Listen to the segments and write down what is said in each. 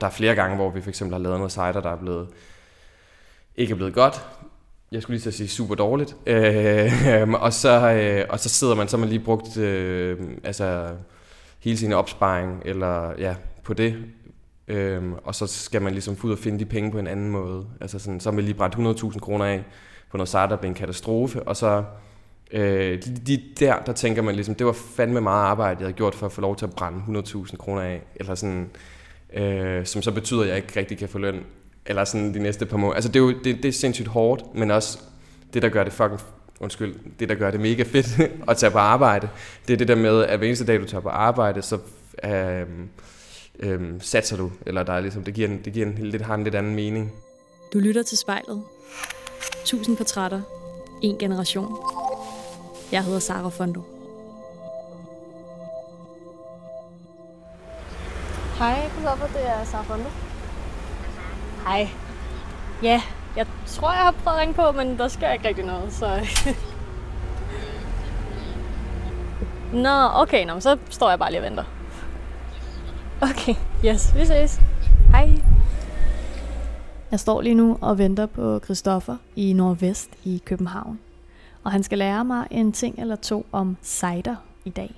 Der er flere gange, hvor vi for eksempel har lavet noget cider, der er blevet, ikke er blevet godt. Jeg skulle lige så sige super dårligt. Øh, og, så, øh, og så sidder man, så man lige brugt øh, altså, hele sin opsparing eller, ja, på det. Øh, og så skal man ligesom ud og finde de penge på en anden måde. Altså sådan, så har man lige brændt 100.000 kroner af på noget cider, der blev en katastrofe. Og så øh, de, der, der tænker man ligesom, det var fandme meget arbejde, jeg havde gjort for at få lov til at brænde 100.000 kroner af. Eller sådan, øh, som så betyder, at jeg ikke rigtig kan få løn, eller sådan de næste par måneder. Altså det er jo det, det er sindssygt hårdt, men også det, der gør det fucking, undskyld, det, der gør det mega fedt at tage på arbejde, det er det der med, at hver eneste dag, du tager på arbejde, så øh, øh, satser du, eller der er ligesom, det giver, en, det giver en, lidt, har en lidt anden mening. Du lytter til spejlet. Tusind portrætter. En generation. Jeg hedder Sara Fondo. Hej, Christoffer, det er Sara Fondo. Hej. Ja, jeg tror, jeg har prøvet at ringe på, men der sker ikke rigtig noget, så... Nå, okay, nå, så står jeg bare lige og venter. Okay, yes, vi ses. Hej. Jeg står lige nu og venter på Christoffer i Nordvest i København. Og han skal lære mig en ting eller to om cider i dag.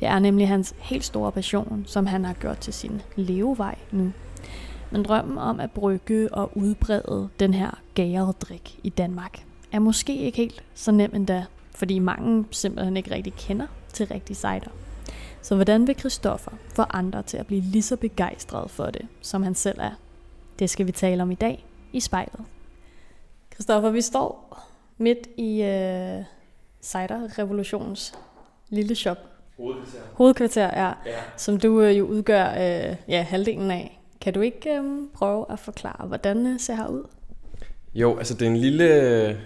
Det er nemlig hans helt store passion, som han har gjort til sin levevej nu. Men drømmen om at brygge og udbrede den her gærede drik i Danmark er måske ikke helt så nem endda, fordi mange simpelthen ikke rigtig kender til rigtig cider. Så hvordan vil Christoffer få andre til at blive lige så begejstrede for det, som han selv er? Det skal vi tale om i dag i spejlet. Christoffer, vi står midt i øh, cider-revolutions lille shop. Hovedkvarter. Hovedkvarter, ja, Ja. som du uh, jo udgør uh, ja, halvdelen af. Kan du ikke um, prøve at forklare, hvordan det ser her ud? Jo, altså det er en lille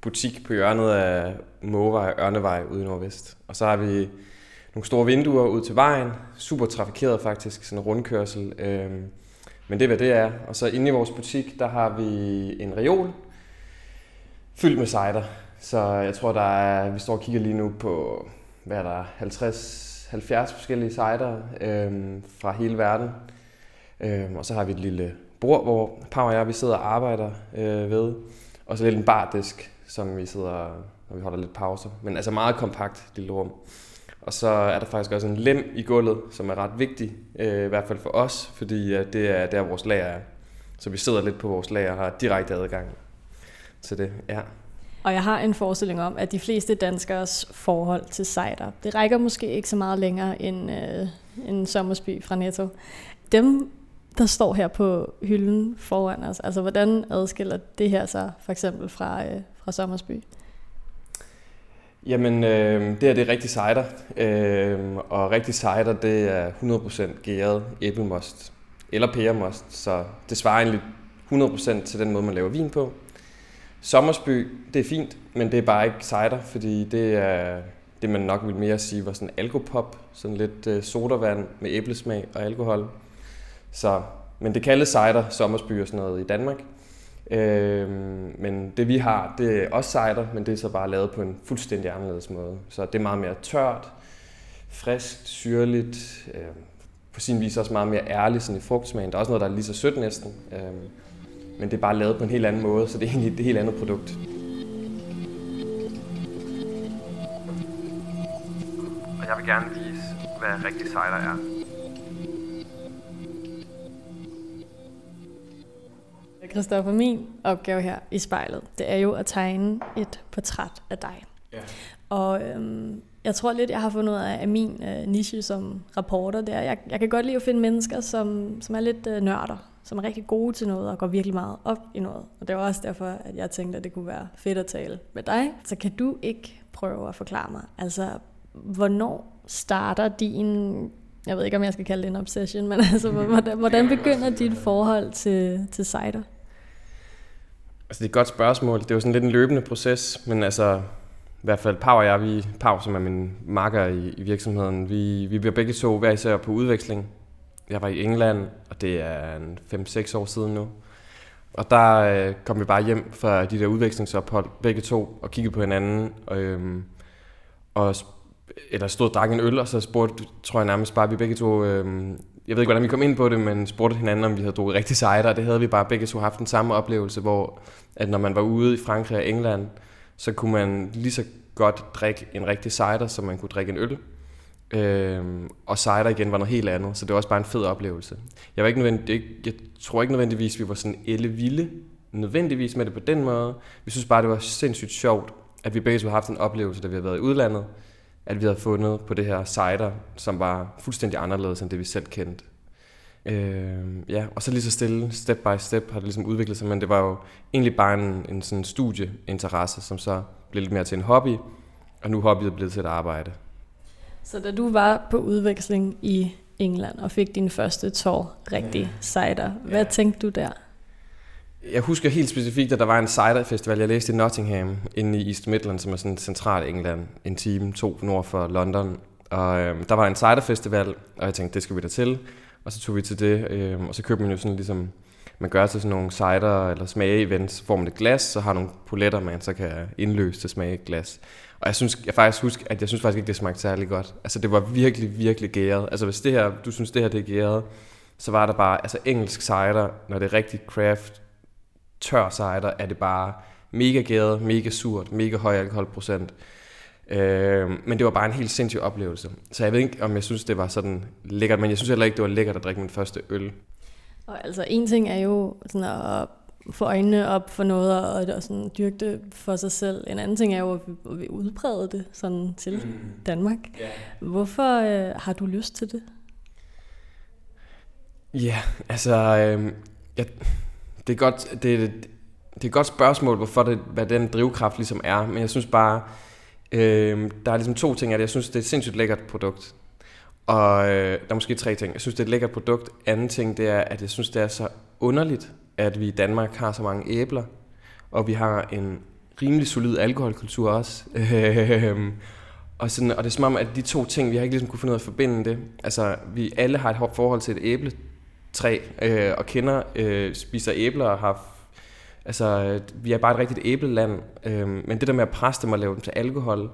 butik på hjørnet af Mågevej og Ørnevej ude i Nordvest. Og så har vi nogle store vinduer ud til vejen. Super trafikeret faktisk, sådan en rundkørsel. Øhm, men det er, hvad det er. Og så inde i vores butik, der har vi en reol fyldt med cider. Så jeg tror, der er, vi står og kigger lige nu på, hvad er der, 50, 70 forskellige cider øhm, fra hele verden. Øhm, og så har vi et lille bord, hvor Pau og jeg vi sidder og arbejder øh, ved. Og så lidt en bardisk, som vi sidder, når vi holder lidt pauser. Men altså meget kompakt lille rum. Og så er der faktisk også en lem i gulvet, som er ret vigtig, øh, i hvert fald for os, fordi øh, det er der, vores lager er. Så vi sidder lidt på vores lager og har direkte adgang til det. Ja. Og jeg har en forestilling om, at de fleste danskers forhold til cider, det rækker måske ikke så meget længere end øh, en sommersby fra Netto. Dem, der står her på hylden foran os, altså hvordan adskiller det her sig for eksempel fra, øh, fra sommersby? Jamen, øh, det her det er rigtig cider, øh, og rigtig cider det er 100% gæret æblemost eller pæremost, så det svarer egentlig 100% til den måde, man laver vin på. Sommersby, det er fint, men det er bare ikke cider, fordi det er det, man nok vil mere sige var sådan alkopop, sådan lidt øh, sodavand med æblesmag og alkohol. Så, men det kaldes cider, sommersby og sådan noget i Danmark. Øhm, men det vi har, det er også cider, men det er så bare lavet på en fuldstændig anderledes måde. Så det er meget mere tørt, friskt, syrligt, øh, på sin vis også meget mere ærligt sådan i frugtsmagen. Der er også noget, der er lige så sødt næsten, øh, men det er bare lavet på en helt anden måde, så det er egentlig et helt andet produkt. Og jeg vil gerne vise, hvad rigtig cider er. Christoffer, min opgave her i spejlet, det er jo at tegne et portræt af dig. Ja. Og øhm, jeg tror lidt, jeg har fundet ud af, at min øh, niche som reporter, det er, jeg, jeg kan godt lide at finde mennesker, som, som er lidt øh, nørder, som er rigtig gode til noget og går virkelig meget op i noget. Og det var også derfor, at jeg tænkte, at det kunne være fedt at tale med dig. Så kan du ikke prøve at forklare mig, altså hvornår starter din, jeg ved ikke om jeg skal kalde det en obsession, men altså hvordan, hvordan begynder dit forhold til, til cider? Altså det er et godt spørgsmål. Det er jo sådan lidt en løbende proces, men altså i hvert fald Pau og jeg, vi, Pau som er min makker i, i virksomheden, vi, vi bliver begge to hver især på udveksling. Jeg var i England, og det er en 5-6 år siden nu. Og der øh, kom vi bare hjem fra de der udvekslingsophold, begge to, og kiggede på hinanden. Øhm, og, og, eller stod og drak en øl, og så spurgte, tror jeg nærmest bare, vi begge to, øh, jeg ved ikke, hvordan vi kom ind på det, men spurgte hinanden, om vi havde drukket rigtig cider. Det havde vi bare begge to haft den samme oplevelse, hvor at når man var ude i Frankrig og England, så kunne man lige så godt drikke en rigtig cider, som man kunne drikke en øl. Øhm, og cider igen var noget helt andet, så det var også bare en fed oplevelse. Jeg, var ikke nødvendig, jeg tror ikke nødvendigvis, vi var sådan elle vilde nødvendigvis med det på den måde. Vi synes bare, det var sindssygt sjovt, at vi begge to har haft en oplevelse, da vi har været i udlandet, at vi havde fundet på det her cider, som var fuldstændig anderledes end det, vi selv kendte. Øh, ja, og så lige så stille, step by step, har det ligesom udviklet sig, men det var jo egentlig bare en, en sådan studieinteresse, som så blev lidt mere til en hobby, og nu er blevet til et arbejde. Så da du var på udveksling i England og fik din første tår rigtig cider, hvad ja. tænkte du der? Jeg husker helt specifikt, at der var en cider-festival, jeg læste i Nottingham, inde i East Midlands, som er sådan central England, en time, to nord for London. Og øhm, der var en cider-festival, og jeg tænkte, det skal vi da til. Og så tog vi til det, øhm, og så købte man jo sådan ligesom, man gør til sådan nogle cider eller smage-events, får man et glas, så har nogle poletter, man så kan indløse til smage glas. Og jeg synes, jeg faktisk husker, at jeg synes faktisk ikke, det smagte særlig godt. Altså det var virkelig, virkelig gæret. Altså hvis det her, du synes det her det er gæret, så var der bare, altså engelsk cider, når det er rigtig craft, tør cider, er det bare mega gæret, mega surt, mega høj alkoholprocent. Øh, men det var bare en helt sindssyg oplevelse. Så jeg ved ikke, om jeg synes, det var sådan lækkert, men jeg synes heller ikke, det var lækkert at drikke min første øl. Og altså, en ting er jo sådan at få øjnene op for noget og, og sådan dyrke det for sig selv. En anden ting er jo, at vi, at vi udbreder det sådan til mm. Danmark. Yeah. Hvorfor øh, har du lyst til det? Ja, yeah, altså, øh, jeg, det, er godt, det, det, det er et godt spørgsmål, hvorfor det, hvad den drivkraft ligesom er, men jeg synes bare, øh, der er ligesom to ting, at jeg synes, det er et sindssygt lækkert produkt. Og øh, der er måske tre ting. Jeg synes, det er et lækkert produkt. Anden ting, det er, at jeg synes, det er så underligt, at vi i Danmark har så mange æbler, og vi har en rimelig solid alkoholkultur også. Øhm, og, sådan, og det er som om, at de to ting, vi har ikke ligesom kunne finde ud af at forbinde det. Altså, vi alle har et forhold til et æbletræ, øh, og kender, øh, spiser æbler og har... Altså, vi er bare et rigtigt æbleland. Øh, men det der med at presse dem og lave dem til alkohol,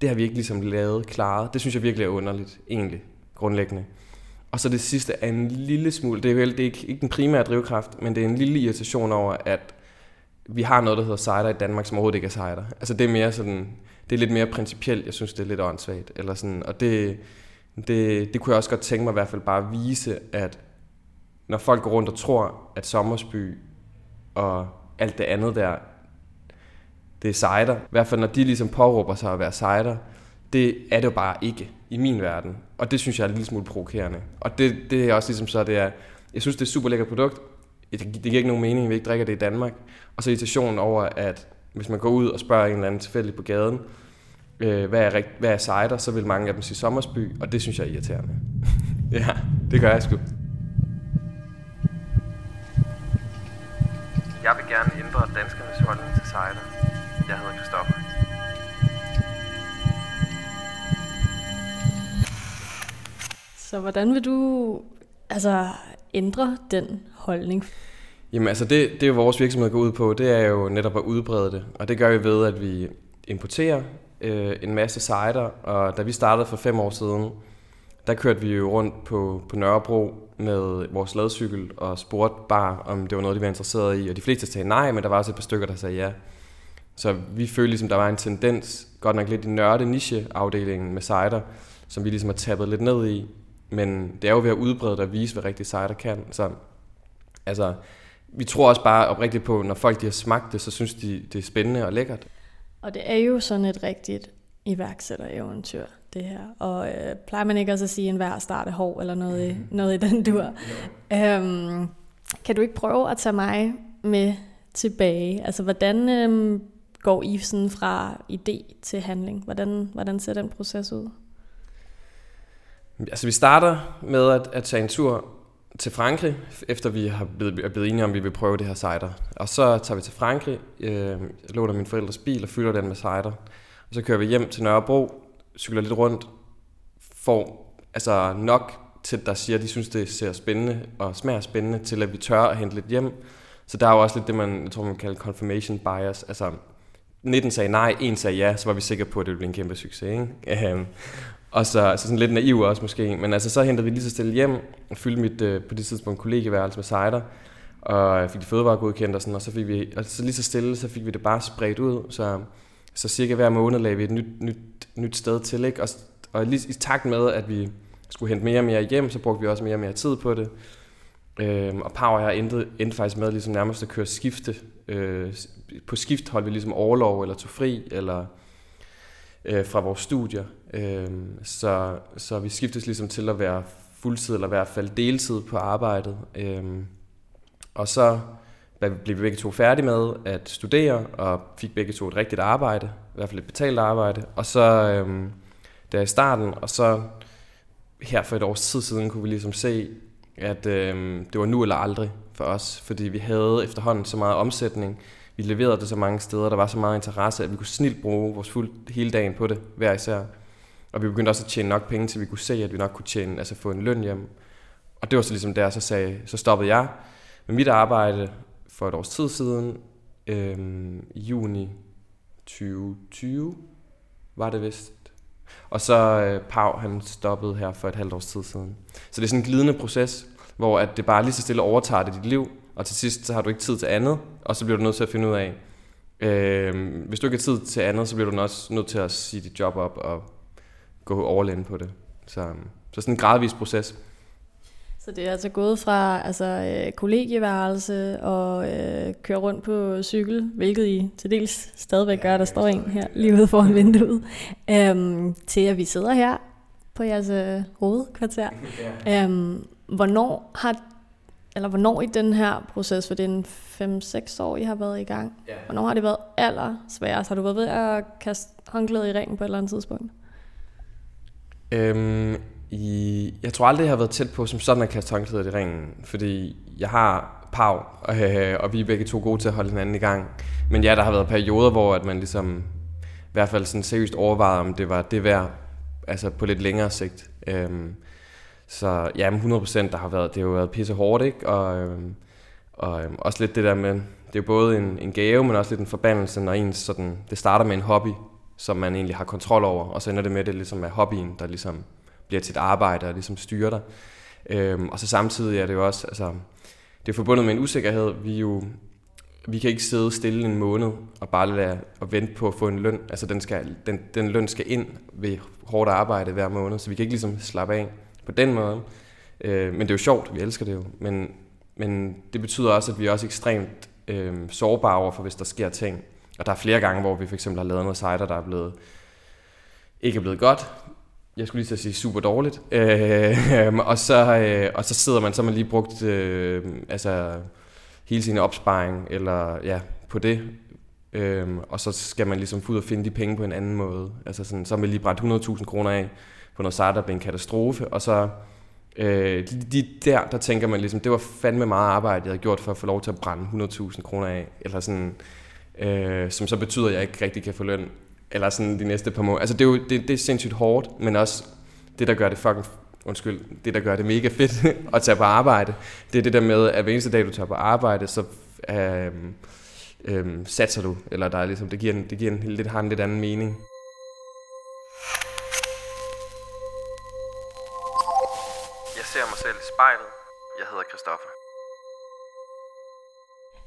det har vi ikke ligesom lavet klaret. Det synes jeg virkelig er underligt, egentlig, grundlæggende. Og så det sidste er en lille smule, det er vel det er ikke, ikke den primære drivkraft, men det er en lille irritation over, at vi har noget, der hedder cider i Danmark, som overhovedet ikke er cider. Altså det er mere sådan, det er lidt mere principielt, jeg synes, det er lidt åndssvagt. Eller sådan, og det, det, det kunne jeg også godt tænke mig i hvert fald bare at vise, at når folk går rundt og tror, at Sommersby og alt det andet der, det er cider. I hvert fald når de ligesom påråber sig at være cider, det er det jo bare ikke i min verden. Og det synes jeg er en lille smule provokerende. Og det, det er også ligesom så, det er, jeg synes, det er et super lækkert produkt. Det, det giver ikke nogen mening, at vi ikke drikker det i Danmark. Og så irritationen over, at hvis man går ud og spørger en eller anden tilfældig på gaden, øh, hvad, er, hvad er cider, så vil mange af dem sige Sommersby, og det synes jeg er irriterende. ja, det gør jeg sgu. Jeg vil gerne ændre danskernes holdning til cider. Så hvordan vil du altså, ændre den holdning? Jamen altså det, det er vores virksomhed går ud på, det er jo netop at udbrede det. Og det gør vi ved, at vi importerer øh, en masse cider. Og da vi startede for fem år siden, der kørte vi jo rundt på, på Nørrebro med vores ladcykel og spurgte bare, om det var noget, de var interesseret i. Og de fleste sagde nej, men der var også et par stykker, der sagde ja. Så vi følte ligesom, der var en tendens, godt nok lidt i nørde niche-afdelingen med cider, som vi ligesom har tappet lidt ned i. Men det er jo ved at udbrede det og vise, hvad rigtig cider kan. Så altså, vi tror også bare oprigtigt på, når folk de har smagt det, så synes de, det er spændende og lækkert. Og det er jo sådan et rigtigt iværksætter-eventyr, det her. Og øh, plejer man ikke også at sige, en hver starte hård eller noget, i, mhm. noget i den dur? Øhm, kan du ikke prøve at tage mig med tilbage? Altså, hvordan øhm, går I sådan fra idé til handling? Hvordan, hvordan ser den proces ud? Altså vi starter med at, at tage en tur til Frankrig, efter vi har blevet, er blevet enige om, at vi vil prøve det her cider. Og så tager vi til Frankrig, øh, låner min forældres bil og fylder den med cider. Og så kører vi hjem til Nørrebro, cykler lidt rundt, får altså nok til, der siger, at de synes, det ser spændende og smager spændende, til at vi tør at hente lidt hjem. Så der er jo også lidt det, man, jeg tror, man kalder confirmation bias. Altså, 19 sagde nej, en sagde ja, så var vi sikre på, at det ville blive en kæmpe succes. Ikke? Øhm, og så altså sådan lidt naiv også måske. Men altså, så hentede vi lige så stille hjem og fyldte mit øh, på det tidspunkt kollegeværelse med cider. Og fik de fødevarer godkendt og sådan, og så fik vi, og så lige så stille, så fik vi det bare spredt ud. Så, så cirka hver måned lagde vi et nyt, nyt, nyt sted til, ikke? Og, og lige i takt med, at vi skulle hente mere og mere hjem, så brugte vi også mere og mere tid på det. Øhm, og Power her endte, endte faktisk med ligesom nærmest at køre skifte. Øh, på skift holdt vi ligesom overlov eller tog fri, eller øh, fra vores studier. Øh, så, så vi skiftes ligesom til at være fuldtid, eller i hvert fald deltid på arbejdet. Øh, og så blev vi begge to færdige med at studere, og fik begge to et rigtigt arbejde, i hvert fald et betalt arbejde. Og så øh, der i starten, og så her for et års tid siden, kunne vi ligesom se, at øh, det var nu eller aldrig for os, fordi vi havde efterhånden så meget omsætning, vi leverede det så mange steder, der var så meget interesse, at vi kunne snilt bruge vores fuld hele dagen på det, hver især. Og vi begyndte også at tjene nok penge, til vi kunne se, at vi nok kunne tjene, altså få en løn hjem. Og det var så ligesom der, så, sagde, så stoppede jeg med mit arbejde for et års tid siden, øhm, i juni 2020 var det vist. Og så øh, Pau, han stoppede her for et halvt års tid siden. Så det er sådan en glidende proces, hvor at det bare lige så stille overtager det dit liv, og til sidst så har du ikke tid til andet, og så bliver du nødt til at finde ud af, øh, hvis du ikke har tid til andet, så bliver du også nødt til at sige dit job op og gå in på det. Så, så sådan en gradvis proces. Så det er altså gået fra altså, øh, kollegieværelse og øh, køre rundt på cykel, hvilket I til dels stadigvæk gør, der står en her lige ude foran vinduet, øhm, til at vi sidder her på jeres øh, hovedkvarter. Øhm, hvornår har eller hvornår i den her proces, for det er en 5-6 år, I har været i gang, ja. hvornår har det været aller sværest? Har du været ved at kaste håndklædet i ringen på et eller andet tidspunkt? Øhm, i, jeg tror aldrig, jeg har været tæt på som sådan at kaste håndklædet i ringen, fordi jeg har Pau, og, øh, og vi er begge to gode til at holde hinanden i gang. Men ja, der har været perioder, hvor at man ligesom, i hvert fald sådan seriøst overvejede, om det var det værd, altså på lidt længere sigt. Øhm, så ja, 100% der har været, det har jo været pisse hårdt, ikke? Og, øhm, og øhm, også lidt det der med, det er jo både en, en gave, men også lidt en forbandelse, når ens sådan, det starter med en hobby, som man egentlig har kontrol over, og så ender det med, at det ligesom er hobbyen, der ligesom bliver til et arbejde og ligesom styrer dig. Øhm, og så samtidig er det jo også, altså, det er forbundet med en usikkerhed. Vi jo, vi kan ikke sidde stille en måned og bare lade og vente på at få en løn. Altså den, skal, den, den løn skal ind ved hårdt arbejde hver måned, så vi kan ikke ligesom slappe af på den måde. Øh, men det er jo sjovt, vi elsker det jo. Men, men det betyder også, at vi er også ekstremt øh, sårbare over for, hvis der sker ting. Og der er flere gange, hvor vi for eksempel har lavet noget cider, der er blevet, ikke er blevet godt. Jeg skulle lige så sige super dårligt. Øh, og, så, øh, og så sidder man, så man lige brugt øh, altså, hele sin opsparing eller, ja, på det. Øh, og så skal man ligesom ud og finde de penge på en anden måde. Altså sådan, så har man lige brændt 100.000 kroner af på noget cider, der blev en katastrofe, og så øh, de, der, der tænker man ligesom, det var fandme meget arbejde, jeg havde gjort for at få lov til at brænde 100.000 kroner af, eller sådan, øh, øh, som så betyder, at jeg ikke rigtig kan få løn, eller sådan de næste par måneder. Altså det er jo det, det er sindssygt hårdt, men også det, der gør det fucking undskyld, det der gør det mega fedt at tage på arbejde, det er det der med, at hver eneste dag, du tager på arbejde, så øh, øh, satser du, eller der er ligesom, det giver en, det giver en, lidt, har en lidt anden mening.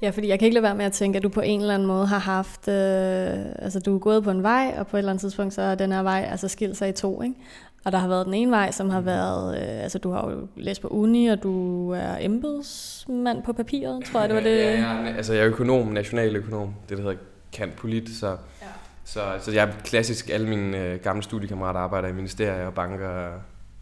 Ja, fordi jeg kan ikke lade være med at tænke, at du på en eller anden måde har haft, øh, altså du er gået på en vej, og på et eller andet tidspunkt, så er den her vej altså skilt sig i to, ikke? Og der har været den ene vej, som har været, øh, altså du har jo læst på uni, og du er embedsmand på papiret, tror jeg, det var det. Ja, ja, altså jeg er økonom, nationaløkonom, det der hedder kant polit, så, ja. så, så jeg er klassisk, alle mine øh, gamle studiekammerater arbejder i ministerier og banker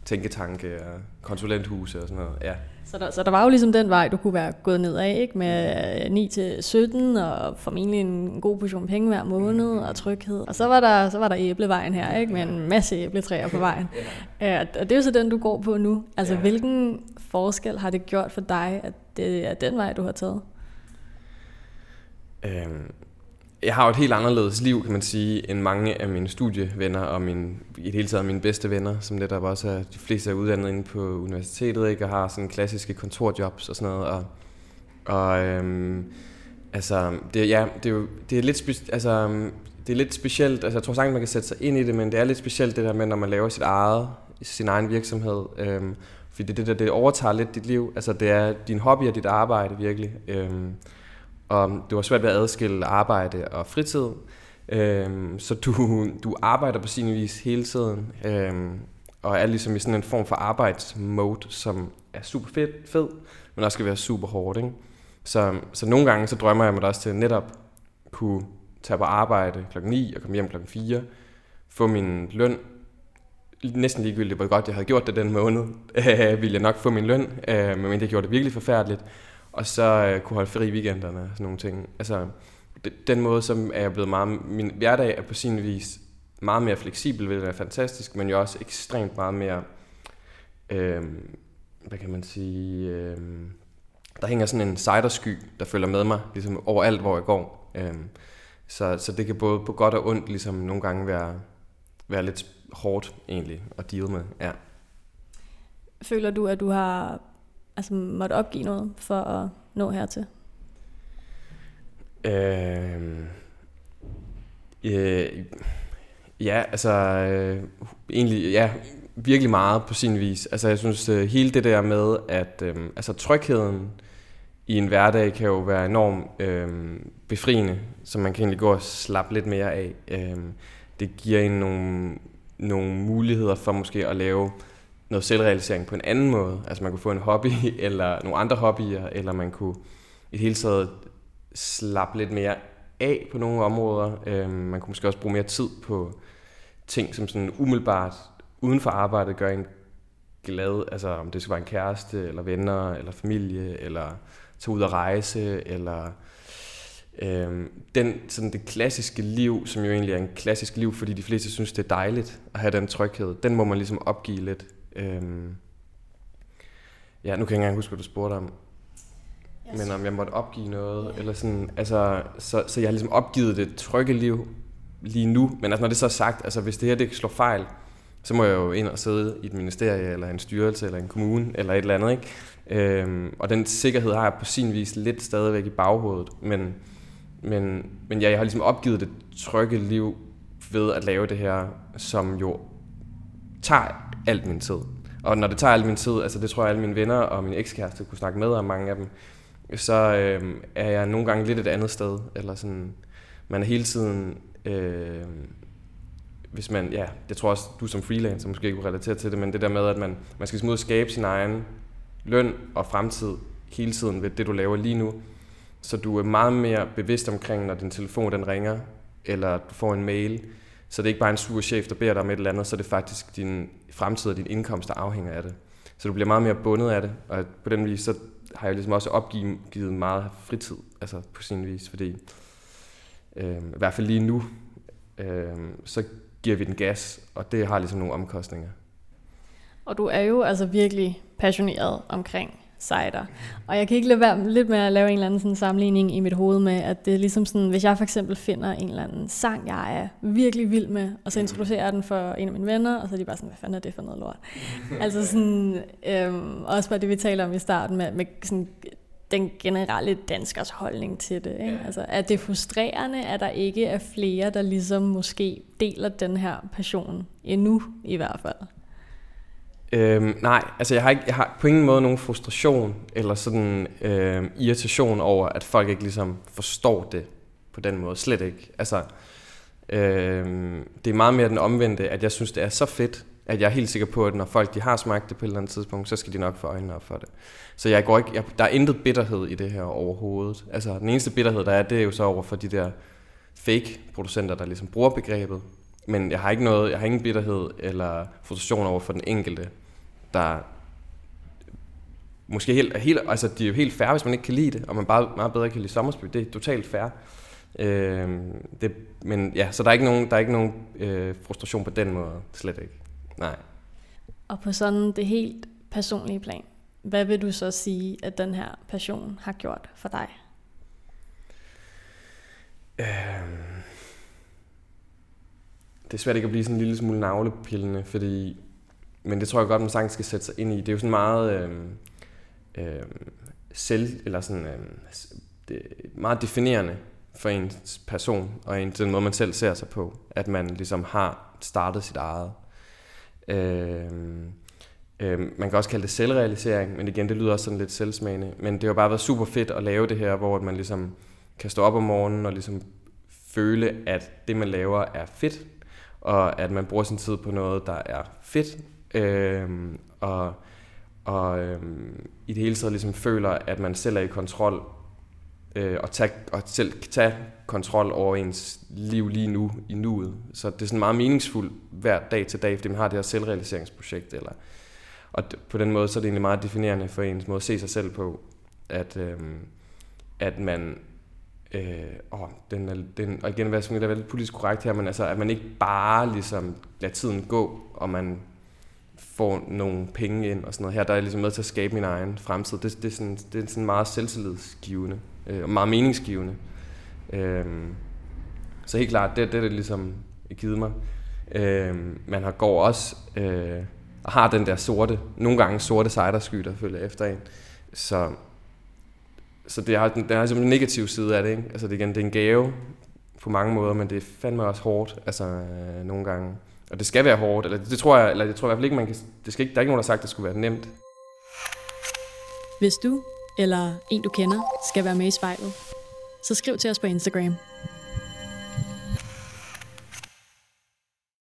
tænketanke og konsulenthuse og sådan noget. Ja. Så der, så der var jo ligesom den vej, du kunne være gået ned af, ikke? med 9 til 17 og formentlig en god portion penge hver måned og tryghed. Og så var der, så var der æblevejen her, ikke? med en masse æbletræer på vejen. ja. Og det er jo så den, du går på nu. Altså, ja. hvilken forskel har det gjort for dig, at det er den vej, du har taget? Øhm, jeg har jo et helt anderledes liv, kan man sige, end mange af mine studievenner og min, i det hele taget mine bedste venner, som det der også er, de fleste er uddannet inde på universitetet, ikke, og har sådan klassiske kontorjobs og sådan noget. Og, og øhm, altså, det, ja, det er jo det er lidt speci- altså, det er lidt specielt, altså jeg tror sagtens, man kan sætte sig ind i det, men det er lidt specielt det der med, når man laver sit eget, sin egen virksomhed. Øhm, fordi det, det, der, det overtager lidt dit liv. Altså det er din hobby og dit arbejde virkelig. Øhm, og det var svært ved at adskille arbejde og fritid. Øhm, så du, du arbejder på sin vis hele tiden. Øhm, og er ligesom i sådan en form for arbejdsmode, som er super fed, fed men også skal være super hårdt. Ikke? Så, så nogle gange så drømmer jeg mig også til netop kunne tage på arbejde klokken 9 og komme hjem klokken 4, få min løn, næsten ligegyldigt, hvor godt jeg havde gjort det den måned, øh, ville jeg nok få min løn, øh, men det gjorde det virkelig forfærdeligt, og så øh, kunne holde fri i weekenderne og sådan nogle ting. Altså, den måde, som er jeg blevet meget, min hverdag er på sin vis meget mere fleksibel, hvilket er fantastisk, men jo også ekstremt meget mere, øh, hvad kan man sige, øh, der hænger sådan en cidersky, der følger med mig, ligesom overalt, hvor jeg går. Øh, så, så det kan både på godt og ondt ligesom nogle gange være, være lidt hårdt egentlig at deal med. Ja. Føler du, at du har altså, måtte opgive noget for at nå hertil? Øh, øh, ja, altså øh, egentlig, ja, virkelig meget på sin vis. Altså jeg synes, øh, hele det der med, at øh, altså trygheden i en hverdag kan jo være enormt øh, befriende, så man kan egentlig gå og slappe lidt mere af. Øh, det giver en nogle, nogle muligheder for måske at lave noget selvrealisering på en anden måde. Altså man kunne få en hobby, eller nogle andre hobbyer, eller man kunne i det hele taget slappe lidt mere af på nogle områder. Øh, man kunne måske også bruge mere tid på ting, som sådan umiddelbart uden for arbejdet gør en glad. Altså om det skal være en kæreste, eller venner, eller familie, eller tage ud og rejse, eller øh, den, sådan det klassiske liv, som jo egentlig er en klassisk liv, fordi de fleste synes, det er dejligt at have den tryghed, den må man ligesom opgive lidt. Øh, ja, nu kan jeg ikke engang huske, hvad du spurgte om. Yes. Men om jeg måtte opgive noget, yeah. eller sådan, altså, så, så jeg har ligesom opgivet det trygge liv lige nu. Men altså, når det så er sagt, altså hvis det her det slår fejl, så må jeg jo ind og sidde i et ministerie, eller en styrelse, eller en kommune, eller et eller andet, ikke? Øhm, og den sikkerhed har jeg på sin vis lidt stadigvæk i baghovedet, men, men, men ja, jeg har ligesom opgivet det trygge liv ved at lave det her, som jo tager alt min tid. Og når det tager al min tid, altså det tror jeg alle mine venner og min ekskæreste kunne snakke med om mange af dem, så øh, er jeg nogle gange lidt et andet sted, eller sådan, man er hele tiden, øh, hvis man, ja, jeg tror også, du som freelancer måske ikke kunne relatere til det, men det der med, at man, man skal smide skabe sin egen løn og fremtid hele tiden ved det, du laver lige nu. Så du er meget mere bevidst omkring, når din telefon den ringer, eller du får en mail. Så det er ikke bare en sur chef, der beder dig om et eller andet, så det faktisk din fremtid og din indkomst, der afhænger af det. Så du bliver meget mere bundet af det, og på den vis, så har jeg ligesom også opgivet meget fritid, altså på sin vis, fordi øh, i hvert fald lige nu, øh, så giver vi den gas, og det har ligesom nogle omkostninger. Og du er jo altså virkelig passioneret omkring cider. Og jeg kan ikke lade være lidt med at lave en eller anden sådan sammenligning i mit hoved med, at det er ligesom sådan, hvis jeg for eksempel finder en eller anden sang, jeg er virkelig vild med, og så introducerer jeg den for en af mine venner, og så er de bare sådan, hvad fanden er det for noget lort? altså sådan, øhm, også bare det, vi taler om i starten med, med sådan, den generelle danskers holdning til det. Ikke? Altså, er det frustrerende, at der ikke er flere, der ligesom måske deler den her passion endnu i hvert fald? Øhm, nej, altså jeg har, ikke, jeg har på ingen måde nogen frustration eller sådan øhm, irritation over, at folk ikke ligesom forstår det på den måde. Slet ikke. Altså, øhm, det er meget mere den omvendte, at jeg synes, det er så fedt, at jeg er helt sikker på, at når folk de har smagt det på et eller andet tidspunkt, så skal de nok få øjnene op for det. Så jeg går ikke, jeg, der er intet bitterhed i det her overhovedet. Altså den eneste bitterhed, der er, det er jo så over for de der fake producenter, der ligesom bruger begrebet. Men jeg har ikke noget, jeg har ingen bitterhed eller frustration over for den enkelte, der måske helt, helt, altså det er jo helt fair, hvis man ikke kan lide det, og man bare meget bedre kan lide Sommersby. Det er totalt fair. Øh, det, men ja, så der er ikke nogen, der er ikke nogen øh, frustration på den måde, slet ikke. Nej. Og på sådan det helt personlige plan, hvad vil du så sige, at den her passion har gjort for dig? Øh, det er svært ikke at blive sådan en lille smule navlepillende, fordi men det tror jeg godt, man sagtens skal sætte sig ind i. Det er jo sådan meget øh, øh, selv, eller sådan, øh, det, meget definerende for ens person, og en, den måde, man selv ser sig på, at man ligesom har startet sit eget. Øh, øh, man kan også kalde det selvrealisering, men igen, det lyder også sådan lidt selvsmagende. Men det har bare været super fedt at lave det her, hvor man ligesom kan stå op om morgenen og ligesom føle, at det, man laver, er fedt, og at man bruger sin tid på noget, der er fedt, øh, og, og øh, i det hele taget ligesom føler, at man selv er i kontrol, øh, og, tage, og selv tage kontrol over ens liv lige nu, i nuet. Så det er sådan meget meningsfuldt hver dag til dag, fordi man har det her selvrealiseringsprojekt, eller, og på den måde så er det egentlig meget definerende for ens måde at se sig selv på, at, øh, at man øh, åh, den, er, den, og igen, hvad skal jeg være lidt politisk korrekt her, men altså, at man ikke bare ligesom lader tiden gå, og man får nogle penge ind og sådan noget. Her der er jeg ligesom med til at skabe min egen fremtid. Det, det, er, sådan, det er sådan meget selvtillidsgivende øh, og meget meningsgivende. Øh, så helt klart, det, det er det ligesom givet mig. Øh, man har går også øh, og har den der sorte, nogle gange sorte sejdersky, der følger efter en. Så så det har, den har simpelthen en negativ side af det. Ikke? Altså det, igen, det er en gave på mange måder, men det er fandme også hårdt, altså øh, nogle gange. Og det skal være hårdt, eller det tror jeg, eller jeg tror i hvert fald ikke, man kan, det skal ikke, der er ikke nogen, der har sagt, at det skulle være nemt. Hvis du eller en du kender skal være med i spejlet, så skriv til os på Instagram.